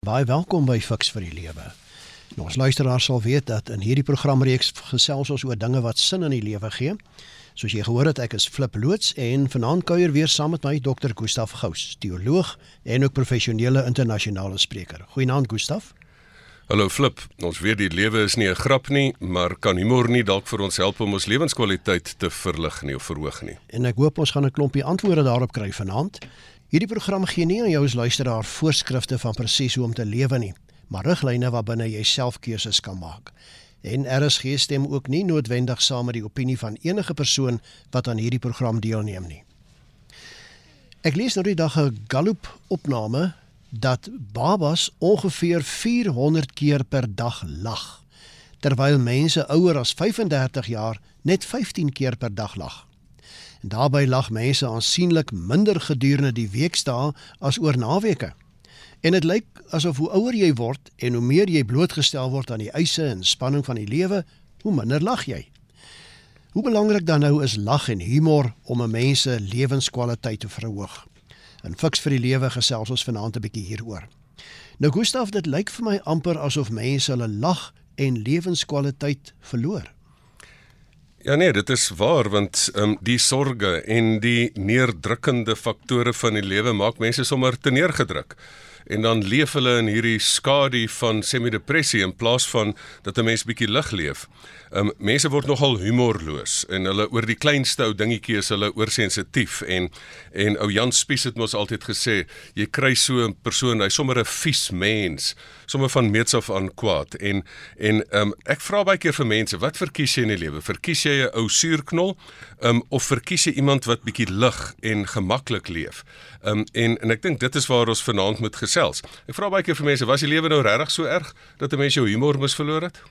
Baie welkom by Fix vir die Lewe. Nou, ons luisteraars sal weet dat in hierdie programreeks gesels ons oor dinge wat sin in die lewe gee. Soos jy gehoor het, ek is Flip Loots en vanaand kuier weer saam met my Dr. Gustaf Gous, teoloog en ook professionele internasionale spreker. Goeienaand Gustaf. Hallo Flip, ons weet die lewe is nie 'n grap nie, maar kan humor nie dalk vir ons help om ons lewenskwaliteit te verlig nie of verhoog nie. En ek hoop ons gaan 'n klompie antwoorde daarop kry vanaand. Hierdie program gee nie aan jou as luisteraar voorskrifte van presies hoe om te lewe nie, maar riglyne waarbinne jy self keuses kan maak. En RSG stem ook nie noodwendig saam met die opinie van enige persoon wat aan hierdie program deelneem nie. Ek lees nou die dag 'n Gallup opname dat babas ongeveer 400 keer per dag lag, terwyl mense ouer as 35 jaar net 15 keer per dag lag. En daarbey lag mense aansienlik minder gedurende die weekdae as oor naweke. En dit lyk asof hoe ouer jy word en hoe meer jy blootgestel word aan die eise en spanning van die lewe, hoe minder lag jy. Hoe belangrik dan nou is lag en humor om 'n mens se lewenskwaliteit te verhoog. In Fix vir die lewe gesels ons vanaand 'n bietjie hieroor. Nou Gustaf, dit lyk vir my amper asof mense hulle lag en lewenskwaliteit verloor. Ja nee, dit is waar want ehm um, die sorges en die neerdrukkende faktore van die lewe maak mense sommer te neergedruk. En dan leef hulle in hierdie skadu van semi-depressie in plaas van dat 'n mens bietjie lig leef. Um, mense word nogal humorloos en hulle oor die kleinste ou dingetjie is hulle oorsensitief en en ou Jan Spies het mos altyd gesê jy kry so 'n persoon, hy's sommer 'n vies mens sommer van meets af aan kwaad. En en um, ek vra baie keer vir mense wat verkies jy in die lewe? Verkies jy 'n ou suurknol um, of verkies jy iemand wat bietjie lig en gemaklik leef? Um, en en ek dink dit is waar ons vanaand moet gesels ek vra baie keer vir mense was die lewe nou regtig so erg dat 'n mens jou humor mis verloor het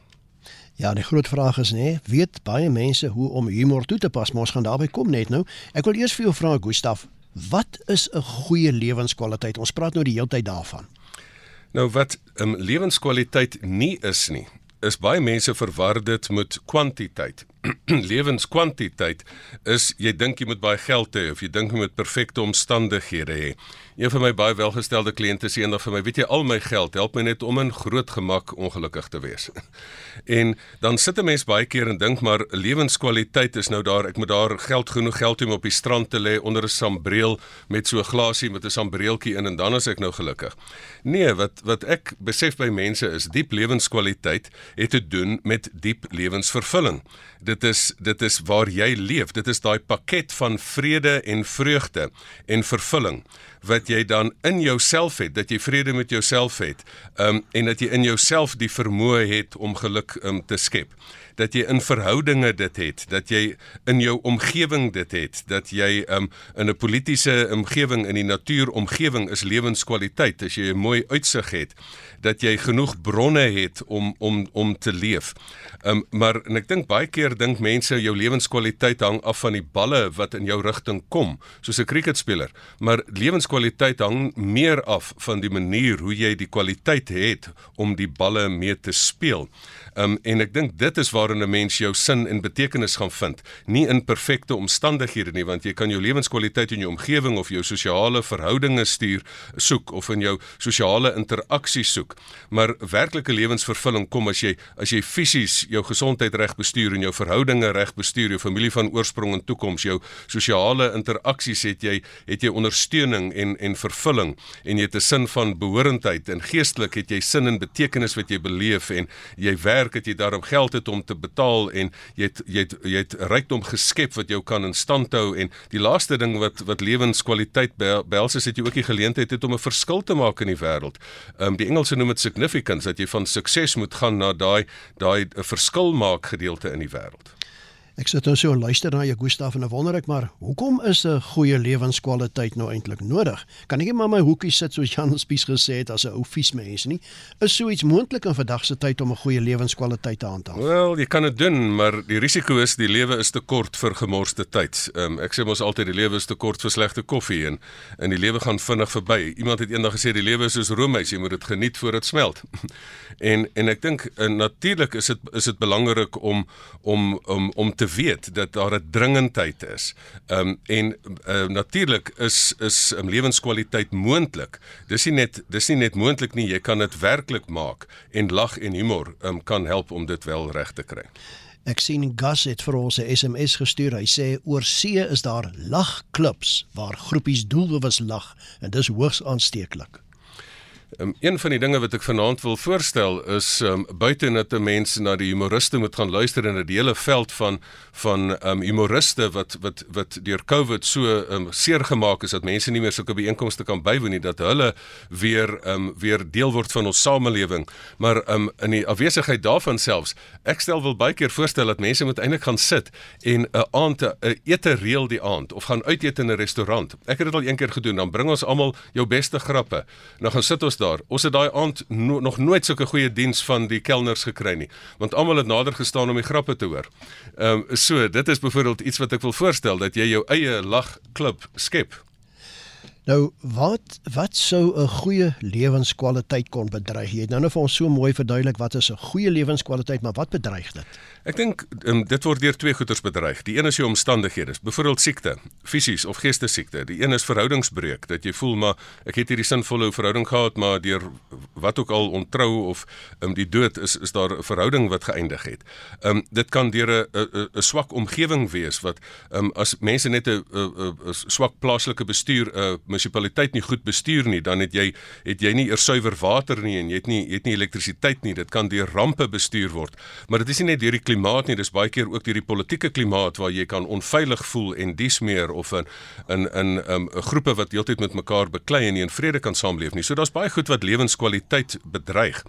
Ja, die groot vraag is nê, weet baie mense hoe om humor toe te pas, maar ons gaan daarby kom net nou. Ek wil eers vir jou vra Gustaf, wat is 'n goeie lewenskwaliteit? Ons praat nou die hele tyd daarvan. Nou wat 'n um, lewenskwaliteit nie is nie, is baie mense verwar dit met kwantiteit. lewenskwantiteit is jy dink jy moet baie geld hê of jy dink jy moet perfekte omstandighede hê. Een van my baie welgestelde kliënte sê eendag vir my, weet jy, al my geld help my net om in groot gemak ongelukkig te wees. en dan sit 'n mens baie keer en dink maar lewenskwaliteit is nou daar, ek moet daar geld genoeg geld hê om op die strand te lê onder 'n sambreel met so 'n glasie met 'n sambreeltjie in en dan is ek nou gelukkig. Nee, wat wat ek besef by mense is diep lewenskwaliteit het te doen met diep lewensvervulling dit is dit is waar jy leef. Dit is daai pakket van vrede en vreugde en vervulling wat jy dan in jouself het, dat jy vrede met jouself het. Um en dat jy in jouself die vermoë het om geluk um, te skep dat jy in verhoudinge dit het, dat jy in jou omgewing dit het, dat jy um, in 'n politieke omgewing in die natuuromgewing is lewenskwaliteit as jy 'n mooi uitsig het, dat jy genoeg bronne het om om om te leef. Um, maar en ek dink baie keer dink mense jou lewenskwaliteit hang af van die balle wat in jou rigting kom, soos 'n cricketspeler, maar lewenskwaliteit hang meer af van die manier hoe jy die kwaliteit het om die balle mee te speel. Um, en ek dink dit is waarin 'n mens jou sin en betekenis gaan vind, nie in perfekte omstandighede nie, want jy kan jou lewenskwaliteit in jou omgewing of jou sosiale verhoudinge stuur soek of in jou sosiale interaksie soek. Maar werklike lewensvervulling kom as jy as jy fisies jou gesondheid reg bestuur en jou verhoudinge reg bestuur, jou familie van oorsprong en toekoms, jou sosiale interaksies het jy het jy ondersteuning en en vervulling en jy het 'n sin van behorendheid en geestelik het jy sin en betekenis wat jy beleef en jy werk werk het jy daarom geld het om te betaal en jy het jy het jy het rykdom geskep wat jou kan in stand hou en die laaste ding wat wat lewenskwaliteit behels is het jy ook die geleentheid het om 'n verskil te maak in die wêreld. Ehm um, die Engelse noem dit significance dat jy van sukses moet gaan na daai daai 'n verskil maak gedeelte in die wêreld. Ek sit nou so luister na jou Gustaf en wonder ek maar hoekom is 'n goeie lewenskwaliteit nou eintlik nodig? Kan ek nie maar my hoekie sit soos Jan Spies gesê het as 'n ou vies mens nie? Is so iets moontlik in vandag se tyd om 'n goeie lewenskwaliteit te handhaaf? Wel, jy kan dit doen, maar die risiko is die lewe is te kort vir gemorste tyd. Um, ek sê mos altyd die lewe is te kort vir slegte koffie en en die lewe gaan vinnig verby. Iemand het eendag gesê die lewe is soos roomys, jy moet dit geniet voor dit smelt. en en ek dink uh, natuurlik is dit is dit belangrik om om om om te weet dat daar 'n dringendheid is. Ehm um, en uh, natuurlik is is um, lewenskwaliteit moontlik. Dis nie net dis nie net moontlik nie, jy kan dit werklik maak en lag en humor um, kan help om dit wel reg te kry. Ek sien Gas het vir ons 'n SMS gestuur. Hy sê oor see is daar lagklubs waar groepies doelbewus lag en dis hoogs aansteeklik. Um, een van die dinge wat ek vanaand wil voorstel is um, buite net 'n mens na die humoriste moet gaan luister in 'n hele veld van van um, humoriste wat wat wat deur Covid so um, seer gemaak is dat mense nie meer sulke byeenkomste kan bywoon nie dat hulle weer um, weer deel word van ons samelewing. Maar um, in die afwesigheid daarvan selfs ek stel wil baie keer voorstel dat mense moet eintlik gaan sit en 'n aand 'n ete reël die aand of gaan uit eet in 'n restaurant. Ek het dit al een keer gedoen dan bring ons almal jou beste grappe. Dan gaan sit ons daar. Ons het daai aand no, nog nooit sulke goeie diens van die kelners gekry nie, want almal het nader gestaan om die grappe te hoor. Ehm um, so, dit is byvoorbeeld iets wat ek wil voorstel dat jy jou eie lagklub skep. Nou wat wat sou 'n goeie lewenskwaliteit kon bedreig? Jy het nou net vir ons so mooi verduidelik wat is 'n goeie lewenskwaliteit, maar wat bedreig dit? Ek dink um, dit word deur twee goeters bedreig. Die een is jou omstandighede, byvoorbeeld siekte, fisies of geestesiekte. Die een is verhoudingsbreuk, dat jy voel maar ek het hierdie sinvolle verhouding gehad, maar deur wat ook al ontrou of um, die dood is is daar 'n verhouding wat geëindig het. Um dit kan deur 'n 'n swak omgewing wees wat um as mense net 'n swak plaaslike bestuur 'n munisipaliteit nie goed bestuur nie, dan het jy het jy nie eers suiwer water nie en jy het nie jy het nie elektrisiteit nie. Dit kan deur rampe bestuur word. Maar dit is nie net deur die klimaat nie, dis baie keer ook deur die politieke klimaat waar jy kan onveilig voel en dis meer of in in in um, groepe wat heeltyd met mekaar beklei en nie in vrede kan saamleef nie. So daar's baie goed wat lewenskwaliteit bedreig.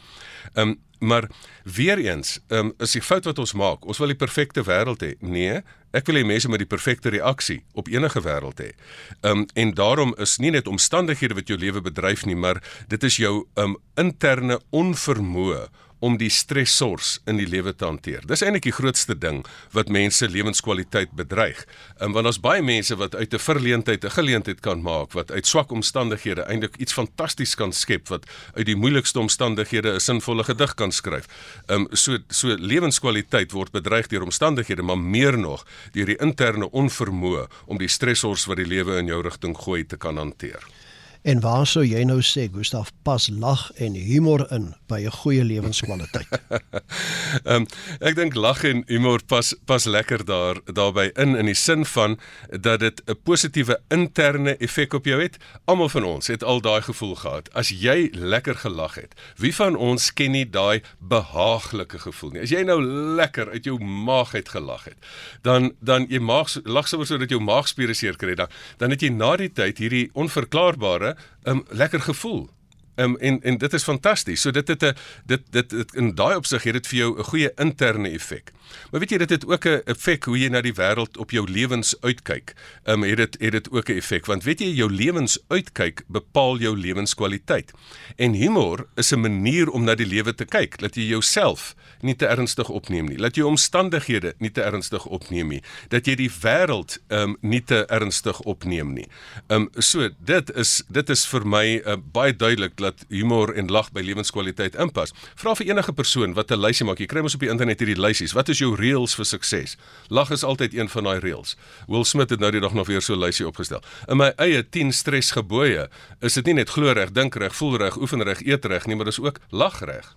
Um maar weer eens, um, is die fout wat ons maak. Ons wil die perfekte wêreld hê. Nee, ek wil hê mense met die perfekte reaksie op enige wêreld hê. Um en daarom is nie net omstandighede wat jou lewe bedryf nie, maar dit is jou um interne onvermoë om die stressors in die lewe te hanteer. Dis eintlik die grootste ding wat mense lewenskwaliteit bedreig. En want daar's baie mense wat uit 'n verleentheid 'n geleentheid kan maak, wat uit swak omstandighede eintlik iets fantasties kan skep, wat uit die moeilikste omstandighede 'n sinvolle gedig kan skryf. Ehm um, so so lewenskwaliteit word bedreig deur omstandighede, maar meer nog deur die interne onvermoë om die stressors wat die lewe in jou rigting gooi te kan hanteer. En waar sou jy nou sê Gustaf pas lag en humor in by 'n goeie lewenskwaliteit? Ehm um, ek dink lag en humor pas pas lekker daar daarbey in in die sin van dat dit 'n positiewe interne effek op jou het. Almal van ons het al daai gevoel gehad as jy lekker gelag het. Wie van ons ken nie daai behaaglike gevoel nie? As jy nou lekker uit jou maag uit gelag het, dan dan jy maag lag sommer sodat jou maagspiere seer kry dan dan het jy na die tyd hierdie onverklaarbare um, lekker gevoel. Um, en en dit is fantasties. So dit het 'n dit dit het, in daai opsig het dit vir jou 'n goeie interne effek. Maar weet jy dit het ook 'n effek hoe jy na die wêreld op jou lewens uitkyk. Ehm um, het dit het dit ook 'n effek want weet jy jou lewens uitkyk bepaal jou lewenskwaliteit. En humor is 'n manier om na die lewe te kyk dat jy jouself nie te ernstig opneem nie. Laat jy omstandighede nie te ernstig opneem nie. Dat jy die wêreld ehm um, nie te ernstig opneem nie. Ehm um, so dit is dit is vir my uh, baie duidelik dat humor en lag by lewenskwaliteit inpas. Vra vir enige persoon wat 'n lysie maak. Jy kry mos op die internet hierdie lysies. Wat is jou reëls vir sukses? Lag is altyd een van daai reëls. Will Smith het nou die dag nog weer so 'n lysie opgestel. In my eie 10 stresgebooie is dit nie net glo reg, dink reg, voel reg, oefen reg, eet reg nie, maar dis ook lag reg.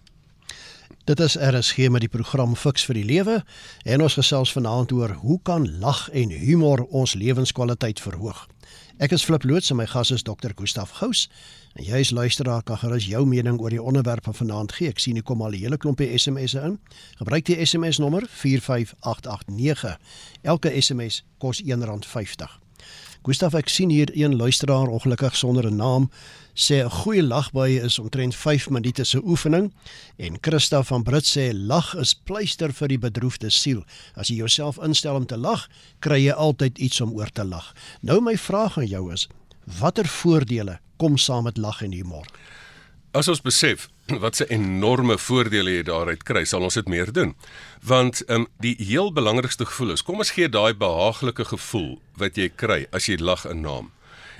Dit is RSG met die program Fix vir die Lewe en ons gesels vanaand oor hoe kan lag en humor ons lewenskwaliteit verhoog. Ek is Flip Loots en my gas is Dr. Gustaf Gous. En jy as luisteraar kan gerus jou mening oor die onderwerp van vanaand gee. Ek sien hier kom al 'n hele klompie SMS'e in. Gebruik die SMS nommer 45889. Elke SMS kos R1.50. Gustaf, ek sien hier een luisteraar ongelukkig sonder 'n naam sê 'n goeie lagbui is omtrent 5 minute se oefening en Christa van Brits sê lag is pleister vir die bedroefde siel. As jy jouself instel om te lag, kry jy altyd iets om oor te lag. Nou my vraag aan jou is, watter voordele kom saam met lag en humor? As ons besef wat se enorme voordele jy daaruit kry, sal ons dit meer doen. Want ehm um, die heel belangrikste gevoel is, kom ons gee daai behaaglike gevoel wat jy kry as jy lag 'n naam.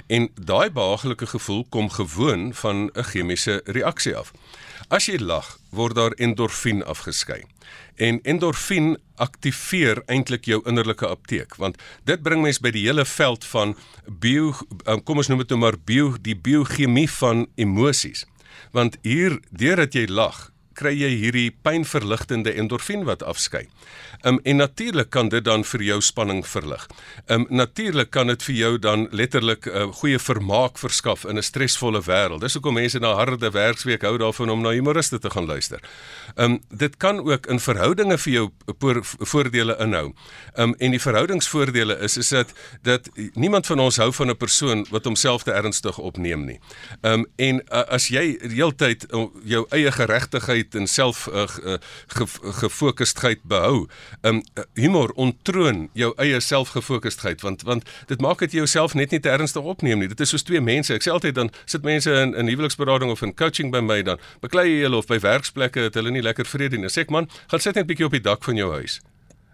En daai behaaglike gevoel kom gewoon van 'n chemiese reaksie af. As jy lag, word daar endorfien afgeskei. En endorfien aktiveer eintlik jou innerlike apteek want dit bring mens by die hele veld van bio kom ons noem dit nou maar bio die biochemie van emosies. Want hier deurdat jy lag, kry jy hierdie pynverligtende endorfien wat afskei. Um, en natuurlik kan dit dan vir jou spanning verlig. Um, natuurlik kan dit vir jou dan letterlik 'n uh, goeie vermaak verskaf in 'n stresvolle wêreld. Dis hoekom mense na harde werksweek hou daarvan om na humoriste te gaan luister. Um, dit kan ook in verhoudinge vir jou voordele inhou. Um, en die verhoudingsvoordele is is dit dat niemand van ons hou van 'n persoon wat homself te ernstig opneem nie. Um, en uh, as jy die hele tyd uh, jou eie geregtigheid en self uh, uh, gefokusdheid behou, um, humor ontroon jou eie selfgefokusdheid want want dit maak dit jouself net nie te ernstig opneem nie. Dit is soos twee mense. Ek sê altyd dan sit mense in in huweliksberading of in coaching by my dan beklei jy hulle of by werksplekke het hulle nie lekker vrede nie. Sê ek man, gaan sit net 'n bietjie op die dak van jou huis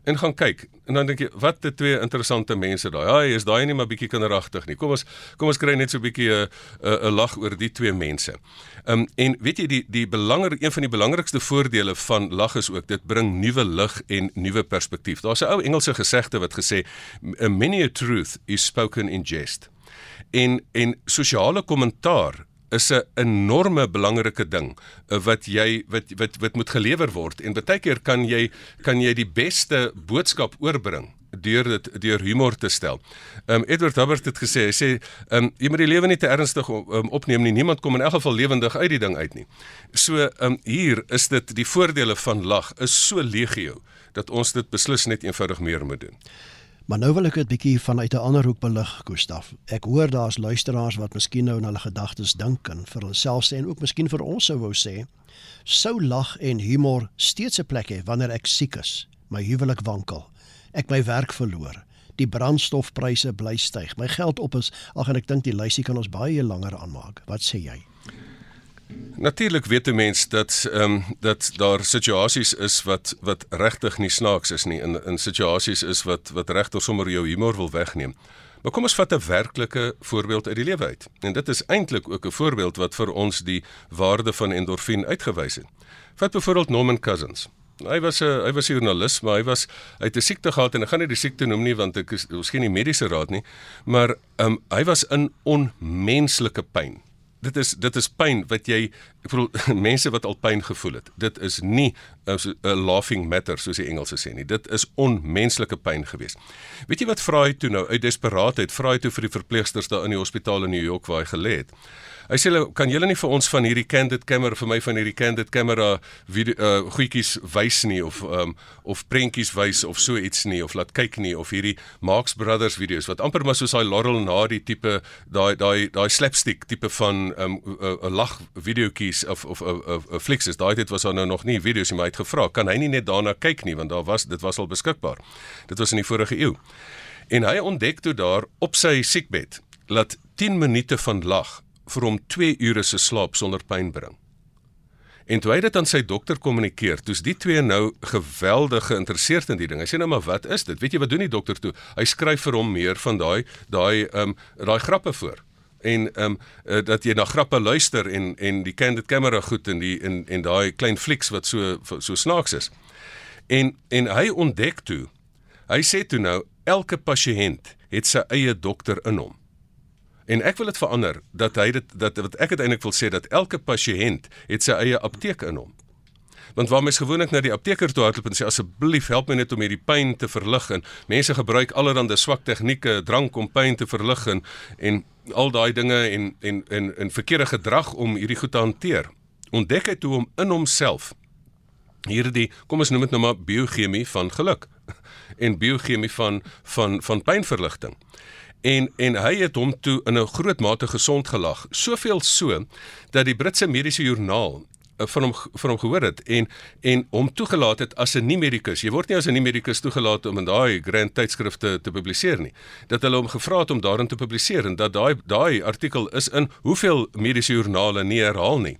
en gaan kyk en dan dink jy wat die twee interessante mense daai. Ja, is daai nie maar bietjie kinderagtig nie. Kom ons kom ons kry net so 'n bietjie 'n 'n lag oor die twee mense. Ehm um, en weet jy die die belangrik een van die belangrikste voordele van lag is ook dit bring nuwe lig en nuwe perspektief. Daar's 'n ou Engelse gesegde wat gesê many a truth is spoken in jest. En en sosiale kommentaar is 'n enorme belangrike ding eh, wat jy wat wat wat moet gelewer word en baie keer kan jy kan jy die beste boodskap oorbring deur dit deur humor te stel. Ehm um, Edward Hubbard het gesê hy sê ehm um, jy moet die lewe nie te ernstig um, opneem nie. Niemand kom in elk geval lewendig uit die ding uit nie. So ehm um, hier is dit die voordele van lag is so legio dat ons dit beslis net eenvoudig meer moet doen. Maar nou wil ek dit bietjie vanuit 'n ander hoek belig, Gustaf. Ek hoor daar's luisteraars wat miskien nou in hulle gedagtes dink en vir hulself sê en ook miskien vir ons sou wou sê, sou lag en humor steeds 'n plek hê wanneer ek siek is, my huwelik wankel, ek my werk verloor, die brandstofpryse bly styg, my geld op is, ag en ek dink die lysie kan ons baie langer aanmaak. Wat sê jy? Natuurlik weet 'n mens dat ehm um, dat daar situasies is wat wat regtig nie snaaks is nie in in situasies is wat wat regtig sommer jou humor wil wegneem. Maar kom ons vat 'n werklike voorbeeld uit die lewe uit. En dit is eintlik ook 'n voorbeeld wat vir ons die waarde van endorfien uitgewys het. Vat byvoorbeeld Norman Cousins. Hy was 'n hy was 'n joernalis, maar hy was hy het 'n siekte gehad en ek gaan nie die siekte noem nie want ek is ons geen mediese raad nie, maar ehm um, hy was in onmenslike pyn dit is dit is pyn wat jy ek bedoel mense wat al pyn gevoel het. Dit is nie 'n laughing matter soos die Engelse sê nie. Dit is onmenslike pyn geweest. Weet jy wat vra hy toe nou uit desperaatheid vra hy toe vir die verpleegsters daar in die hospitaal in New York waar hy gelê het. Hy sê hulle kan julle nie vir ons van hierdie candid camera vir my van hierdie candid camera video uh, goedjies wys nie of um, of prentjies wys of so iets nie of laat kyk nie of hierdie Marx Brothers video's wat amper maar soos daai Laurel na die tipe daai daai daai slapstick tipe van 'n um, uh, uh, lag videoetjies of of 'n uh, uh, flicks is. Daai dit was daar nou nog nie video's nie maar hy het gevra kan hy nie net daarna kyk nie want daar was dit was al beskikbaar. Dit was in die vorige eeu. En hy ontdek toe daar op sy siekbed laat 10 minute van lag vir hom 2 ure se slaap sonder pyn bring. En toe hy dit aan sy dokter kommunikeer, toets die twee nou geweldig geïnteresseerd in die ding. Hy sê nou maar wat is dit? Weet jy wat doen die dokter toe? Hy skryf vir hom meer van daai daai ehm um, daai grappe voor en ehm um, uh, dat jy na grappe luister en en die candid camera goed en die en en daai klein flieks wat so so snaaks is. En en hy ontdek toe. Hy sê toe nou elke pasiënt het sy eie dokter in hom. En ek wil dit verander dat hy dit dat wat ek uiteindelik wil sê dat elke pasiënt het sy eie apteek in hom. Want waar mens gewoonlik na die apteker toe hardloop en sê asseblief help my net om hierdie pyn te verlig en mense gebruik allerlei swak tegnieke, drank om pyn te verlig en en al daai dinge en en en en verkeerde gedrag om hierdie goed te hanteer. Ontdek hy toe om in homself hierdie kom ons noem dit nou maar biochemie van geluk en biochemie van van van pynverligting en en hy het hom toe in 'n groot mate gesond gelag. Soveel so dat die Britse mediese joernaal eh, van hom van hom gehoor het en en hom toegelaat het as 'n nie medikus. Jy word nie as 'n nie medikus toegelaat om in daai grand tydskrifte te publiseer nie. Dat hulle hom gevra het om daarin te publiseer en dat daai daai artikel is in hoeveel mediese joernale nie herhaal nie.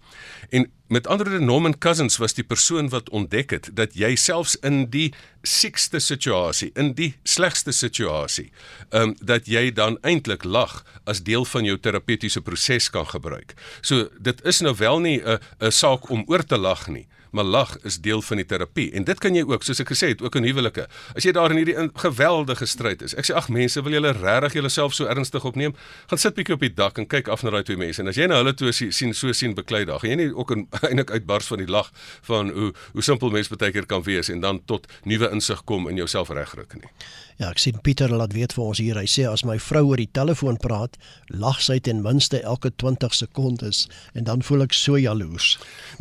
En met ander woorde Norman Cousins was die persoon wat ontdek het dat jy selfs in die siekste situasie, in die slegste situasie, ehm um, dat jy dan eintlik lag as deel van jou terapeutiese proses kan gebruik. So dit is nou wel nie 'n 'n saak om oor te lag nie maar lag is deel van die terapie en dit kan jy ook soos ek gesê het ook in huwelike. As jy daar in hierdie geweldige stryd is ek sê ag mense wil julle regtig julleself so ernstig opneem? Gaan sit bietjie op die dak en kyk af na daai twee mense. En as jy nou hulle twee sien so sien beklei daar. Gaan jy nie ook eintlik uitbars van die lag van hoe hoe simpel mens baie keer kan wees en dan tot nuwe insig kom in jouself regruk nie Ja, ek sien Pieter laat weet vir ons hier. Hy sê as my vrou oor die telefoon praat, lag sy ten minste elke 20 sekondes en dan voel ek so jaloers.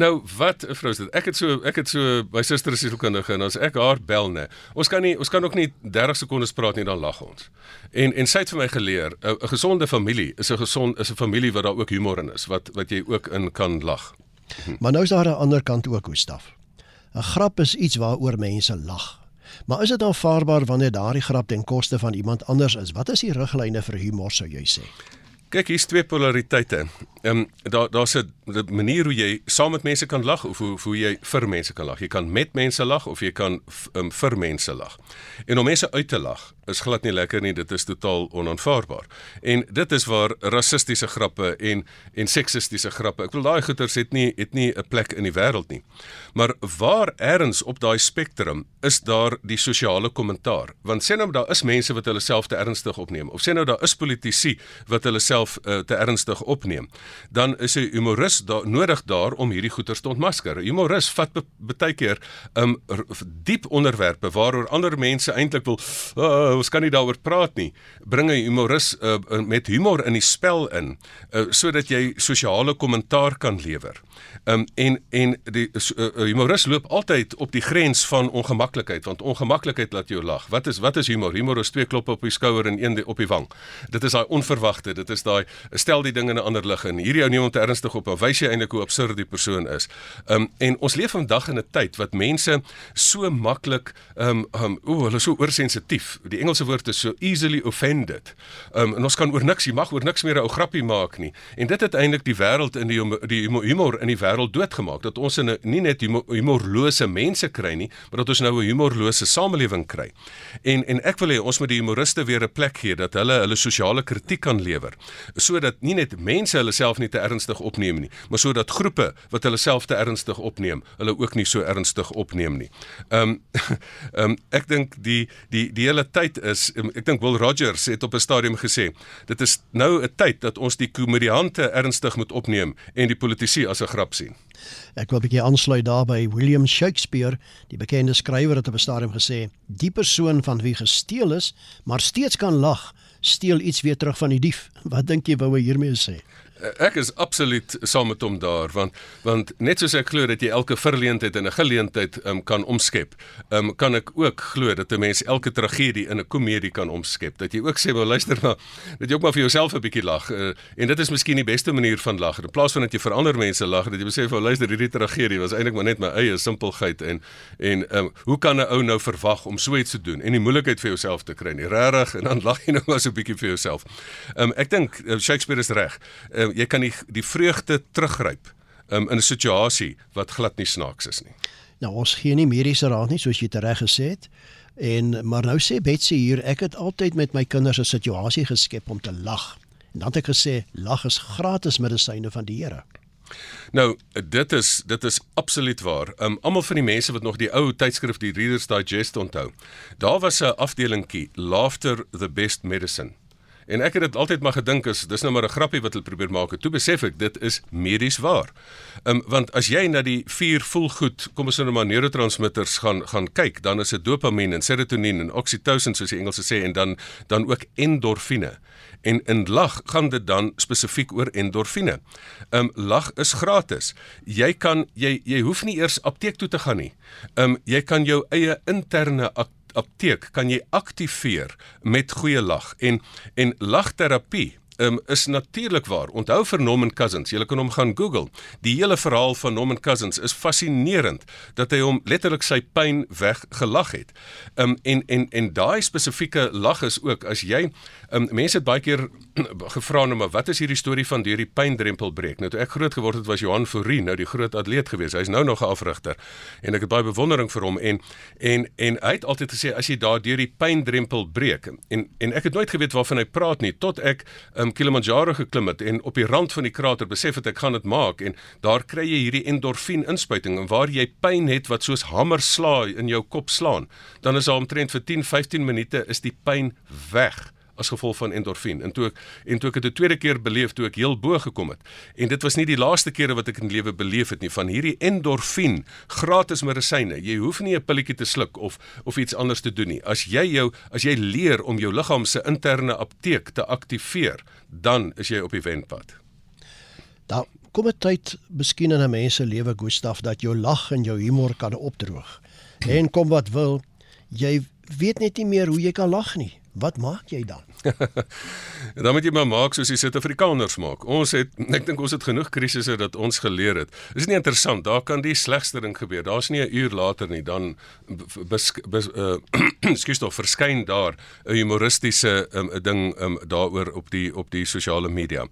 Nou, wat 'n vrou is dit? Ek het so ek het so my suster is sielkundige en as ek haar bel nê, ons kan nie ons kan ook nie 30 sekondes praat nie dan lag ons. En en sy het vir my geleer, 'n gesonde familie is 'n gesond is 'n familie wat daar ook humor in is, wat wat jy ook in kan lag. Maar nou is daar 'n ander kant ook, Gustaf. 'n Grap is iets waaroor mense lag. Maar is dit aanvaarbaar wanneer daardie grap ten koste van iemand anders is? Wat is die riglyne vir humor sou jy sê? Kyk, hier's twee polariteite. Ehm um, daar daar's 'n manier hoe jy saam met mense kan lag of hoe hoe jy vir mense kan lag. Jy kan met mense lag of jy kan um, vir mense lag. En om mense uit te lag is glad nie lekker nie. Dit is totaal onaanvaarbaar. En dit is waar rassistiese grappe en en seksistiese grappe. Ek wil daai goeters het nie het nie 'n plek in die wêreld nie. Maar waar erns op daai spektrum is daar die sosiale kommentaar. Want sê nou daar is mense wat hulle self te ernstig opneem of sê nou daar is politici wat hulle self uh, te ernstig opneem dan is 'n humoris daar nodig daar om hierdie goeters te ontmasker. Humoris vat baie keer um diep onderwerpe waaroor ander mense eintlik wil uh, ons kan nie daaroor praat nie. Bring 'n humoris uh, met humor in die spel in uh, sodat jy sosiale kommentaar kan lewer. Um en en die uh, humoris loop altyd op die grens van ongemaklikheid want ongemaklikheid laat jou lag. Wat is wat is humor? Humor is twee kloppe op die skouer en een op die wang. Dit is daai onverwagte, dit is daai stel die ding in 'n ander lig en hierdie ou neem hom te ernstig op. Wys jy eintlik hoe absurd die persoon is. Um en ons leef vandag in 'n tyd wat mense so maklik um um o, hulle is so oorsensitief. Die Engelse woord is so easily offended. Um en ons kan oor niks, jy mag oor niks meer 'n ou grappie maak nie. En dit het eintlik die wêreld in die die humor in die wêreld doodgemaak. Dat ons 'n nie net humorlose mense kry nie, maar dat ons nou 'n humorlose samelewing kry. En en ek wil hê ons moet die humoriste weer 'n plek gee dat hulle hulle sosiale kritiek kan lewer sodat nie net mense hulle self nie te ernstig opneem nie, maar sodat groepe wat hulle self te ernstig opneem, hulle ook nie so ernstig opneem nie. Ehm um, ehm um, ek dink die die die hele tyd is um, ek dink Will Rogers het op 'n stadium gesê, dit is nou 'n tyd dat ons die komediante ernstig moet opneem en die politici as 'n grap sien. Ek wil 'n bietjie aansluit daarby William Shakespeare, die bekende skrywer het op 'n stadium gesê, die persoon van wie gesteel is, maar steeds kan lag, steel iets weer terug van die dief. Wat dink jy wou hy hiermee sê? Ek is absoluut saam met hom daar want want net soos ek glo dat jy elke verleentheid in 'n geleentheid um, kan omskep, um, kan ek ook glo dat 'n mens elke tragedie in 'n komedie kan omskep. Dat jy ook sê, "Maar luister maar, dat jy ook maar vir jouself 'n bietjie lag." Uh, en dit is miskien die beste manier van lag. In plaas van dat jy vir ander mense lag, dat jy besef, "Maar luister, hierdie tragedie was eintlik maar net my eie simpelheid en en um, hoe kan 'n ou nou verwag om so iets te doen en die moeilikheid vir jouself te kry nie? Regtig en dan lag jy nou maar so 'n bietjie vir jouself." Um, ek dink uh, Shakespeare is reg. Uh, jy kan die die vreugde teruggryp um, in 'n situasie wat glad nie snaaks is nie. Nou ons gee nie mediese raad nie soos jy tereg gesê het. En maar nou sê Betsy hier, ek het altyd met my kinders 'n situasie geskep om te lag. En dan het ek gesê lag is gratis medisyne van die Here. Nou, dit is dit is absoluut waar. Um almal van die mense wat nog die ou tydskrif die Reader's Digest onthou. Daar was 'n afdelingkie Laughter the Best Medicine. En ek het dit altyd maar gedink is dis nou maar 'n grappie wat hulle probeer maak. Toe besef ek dit is medies waar. Ehm um, want as jy na die vier voelgoed, kom ons sê nou maar neurotransmitters gaan gaan kyk, dan is dit dopamien en serotonien en oksitosin soos die Engelse sê en dan dan ook endorfine. En in lag gaan dit dan spesifiek oor endorfine. Ehm um, lag is gratis. Jy kan jy jy hoef nie eers apteek toe te gaan nie. Ehm um, jy kan jou eie interne apteek kan jy aktiveer met goeie lag en en lagterapie um, is natuurlik waar. Onthou vir Norman Cousins, jy kan hom gaan Google. Die hele verhaal van Norman Cousins is fascinerend dat hy hom letterlik sy pyn weggelag het. Um en en en daai spesifieke lag is ook as jy um mense het baie keer gevra nou maar wat is hierdie storie van deur die pyndrempel breek? Nou toe ek groot geword het was Johan Fourie nou die groot atleet gewees. Hy's nou nog 'n afrigter en ek het baie bewondering vir hom en en en hy het altyd gesê as jy daar deur die pyndrempel breek en en ek het nooit geweet waarvan hy praat nie tot ek um Kilimanjaro geklim het en op die rand van die krater besef het ek gaan dit maak en daar kry jy hierdie endorfien inspuiting en waar jy pyn het wat soos hamer slaai in jou kop slaan dan is daar omtrent vir 10 15 minute is die pyn weg as gevolg van endorfien. En toe ek en toe ek dit 'n tweede keer beleef toe ek heel bo gekom het. En dit was nie die laaste kere wat ek in lewe beleef het nie van hierdie endorfien, gratis medisyne. Jy hoef nie 'n pilletjie te sluk of of iets anders te doen nie. As jy jou as jy leer om jou liggaam se interne apteek te aktiveer, dan is jy op die wenpad. Daar kom 'n tyd miskien in 'n mens se lewe Gustaf dat jou lag en jou humor kan opdroog. En kom wat wil, jy weet net nie meer hoe jy kan lag nie. Wat maak jy dan? dan moet jy maar maak soos die Suid-Afrikaners maak. Ons het ek dink ons het genoeg krisisse dat ons geleer het. Is nie interessant, daar kan die slegste ding gebeur. Daar's nie 'n uur later nie dan bes, bes, uh, skuis tog verskyn daar 'n humoristiese um, ding um, daaroor op die op die sosiale media.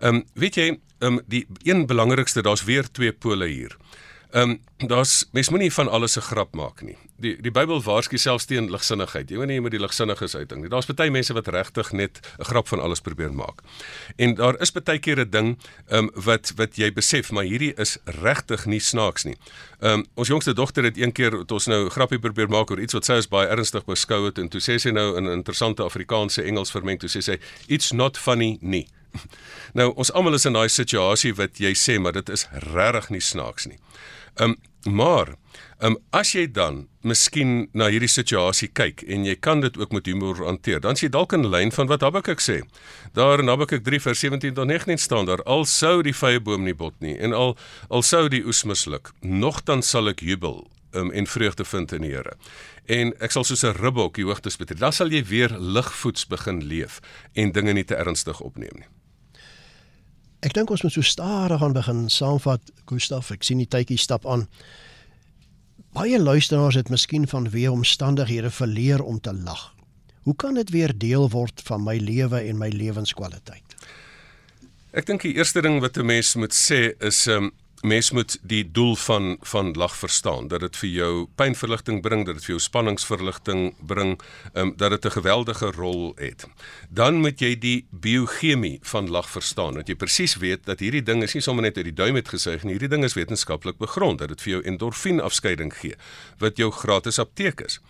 Ehm um, weet jy, ehm um, die een belangrikste, daar's weer twee pole hier. Ehm um, daar's mens moenie van alles 'n grap maak nie. Die die Bybel waarsku selfs teen ligsinnigheid. Jy moenie met die ligsinniges uitding nie. Daar's baie mense wat regtig net 'n grap van alles probeer maak. En daar is baie keer 'n ding ehm um, wat wat jy besef, maar hierdie is regtig nie snaaks nie. Ehm um, ons jongste dogter het een keer het ons nou grappie probeer maak oor iets wat sy as baie ernstig beskou het en toe sê sy nou in 'n interessante Afrikaanse Engels vermeng toe sê sy it's not funny nie. Nou ons almal is in daai situasie wat jy sê maar dit is regtig nie snaaks nie. Ehm um, maar um, as jy dan miskien na hierdie situasie kyk en jy kan dit ook met humor hanteer, dan sien jy dalk 'n lyn van wat Habakuk sê. Daar in Habakuk 3 vers 17 tot 19 staan daar: Al sou die vrye boom nie bot nie en al al sou die oes misluk, nogtans sal ek jubel um, en vreugde vind in die Here. En ek sal soos 'n ribbok die hoogtes betree. Dan sal jy weer ligvoets begin leef en dinge nie te ernstig opneem nie. Ek dink ons moet so stadig aan begin saamvat, Gustaf. Ek sien die tydjie stap aan. Baie luisteraars het miskien van weer omstandighede verleer om te lag. Hoe kan dit weer deel word van my lewe en my lewenskwaliteit? Ek dink die eerste ding wat 'n mens moet sê is um, mens moet die doel van van lag verstaan dat dit vir jou pynverligting bring dat dit vir jou spanningsverligting bring um, dat dit 'n geweldige rol het. Dan moet jy die biochemie van lag verstaan dat jy presies weet dat hierdie ding is nie sommer net uit die duim het gesuig nie hierdie ding is wetenskaplik begrond dat dit vir jou endorfien afskeiding gee wat jou gratis apteek is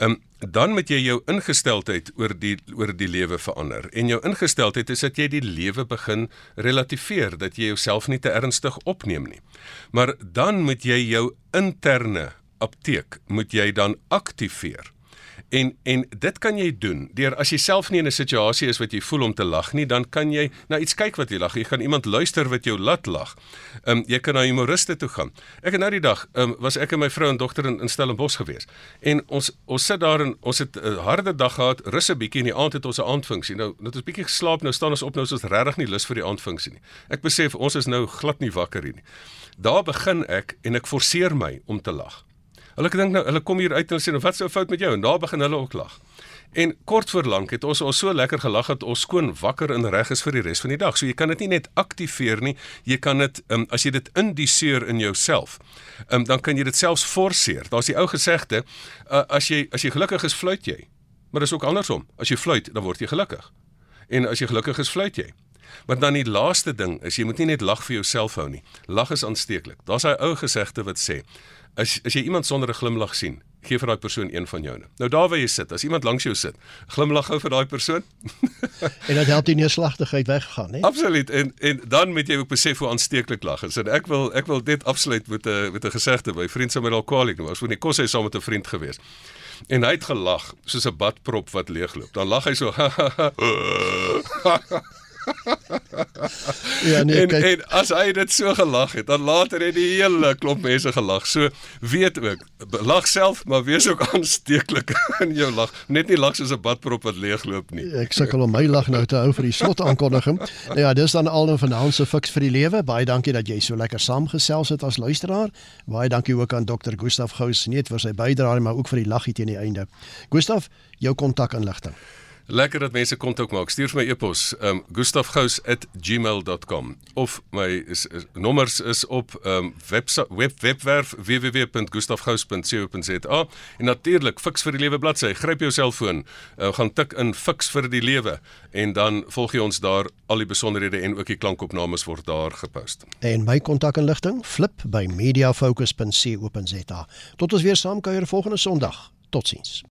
um, dan moet jy jou ingesteldheid oor die oor die lewe verander. En jou ingesteldheid is dat jy die lewe begin relativeer, dat jy jouself nie te ernstig opneem nie. Maar dan moet jy jou interne apteek moet jy dan aktiveer. En en dit kan jy doen deur as jy self nie in 'n situasie is wat jy voel om te lag nie, dan kan jy na iets kyk wat jy lag. Jy kan iemand luister wat jou laat lag. Ehm um, jy kan na humoriste toe gaan. Ek het nou die dag ehm um, was ek en my vrou en dogter in, in Stellenbosch gewees. En ons ons sit daar en ons het 'n harde dag gehad, rus 'n bietjie in die aand het ons 'n aandfunksie. Nou net ons bietjie geslaap, nou staan ons op, nou is ons regtig nie lus vir die aandfunksie nie. Ek besef ons is nou glad nie wakker hier nie. Daar begin ek en ek forceer my om te lag. Hulle dink nou, hulle kom hier uit en sê, nou, "Wat sou fout met jou?" En daar begin hulle ook lag. En kort voor lank het ons ons so lekker gelag dat ons skoon wakker en reg is vir die res van die dag. So jy kan dit nie net aktiveer nie, jy kan dit um, as jy dit indiseer in jouself. Um, dan kan jy dit selfs forceer. Daar's die ou gesegde, uh, as jy as jy gelukkig is, fluit jy. Maar dis ook andersom. As jy fluit, dan word jy gelukkig. En as jy gelukkig is, fluit jy. Maar dan die laaste ding is jy moet nie net lag vir jouself hou nie. Lag is aansteeklik. Daar's daai ou gesegde wat sê, As as jy iemand sonder 'n glimlag sien, gee vir daai persoon een van joune. Nou daar waar jy sit, as iemand langs jou sit, glimlag gou vir daai persoon. en dit help die neerslagtigheid weggaan, né? Absoluut. En en dan moet jy ook besef hoe aansteeklik lag is. En ek wil ek wil dit afsluit met 'n met 'n gesegde by vriend Samuel Kwalik, was voor die kos hy saam met 'n vriend gewees. En hy het gelag soos 'n badprop wat leegloop. Dan lag hy so. ja, nee, en, kyk. en as hy dit so gelag het, dan later het die hele klomp mense gelag. So weet ook, lag self, maar wees ook aansteeklik in jou lag. Net nie lag soos 'n badprop wat leegloop nie. Ek sukkel om my lag nou te hou vir die slot aankondiging. Nou ja, dis dan al 'n vanaand se fiks vir die lewe. Baie dankie dat jy so lekker saamgesels het as luisteraar. Baie dankie ook aan Dr. Gustaf Gous net vir sy bydrae, maar ook vir die laggie teen die einde. Gustaf, jou kontakinligting. Lekker dat mense kontak maak. Stuur vir my e-pos, um gustafgous@gmail.com of my is, is, nommers is op um web, web webwerf www.gustafgous.co.za en natuurlik Fix vir die Lewe bladsy. Gryp jou selfoon, uh, gaan tik in Fix vir die Lewe en dan volg jy ons daar. Al die besonderhede en ook die klankopnames word daar gepost. En my kontakinligting flip by mediafocus.co.za. Tot ons weer saam kuier volgende Sondag. Totsiens.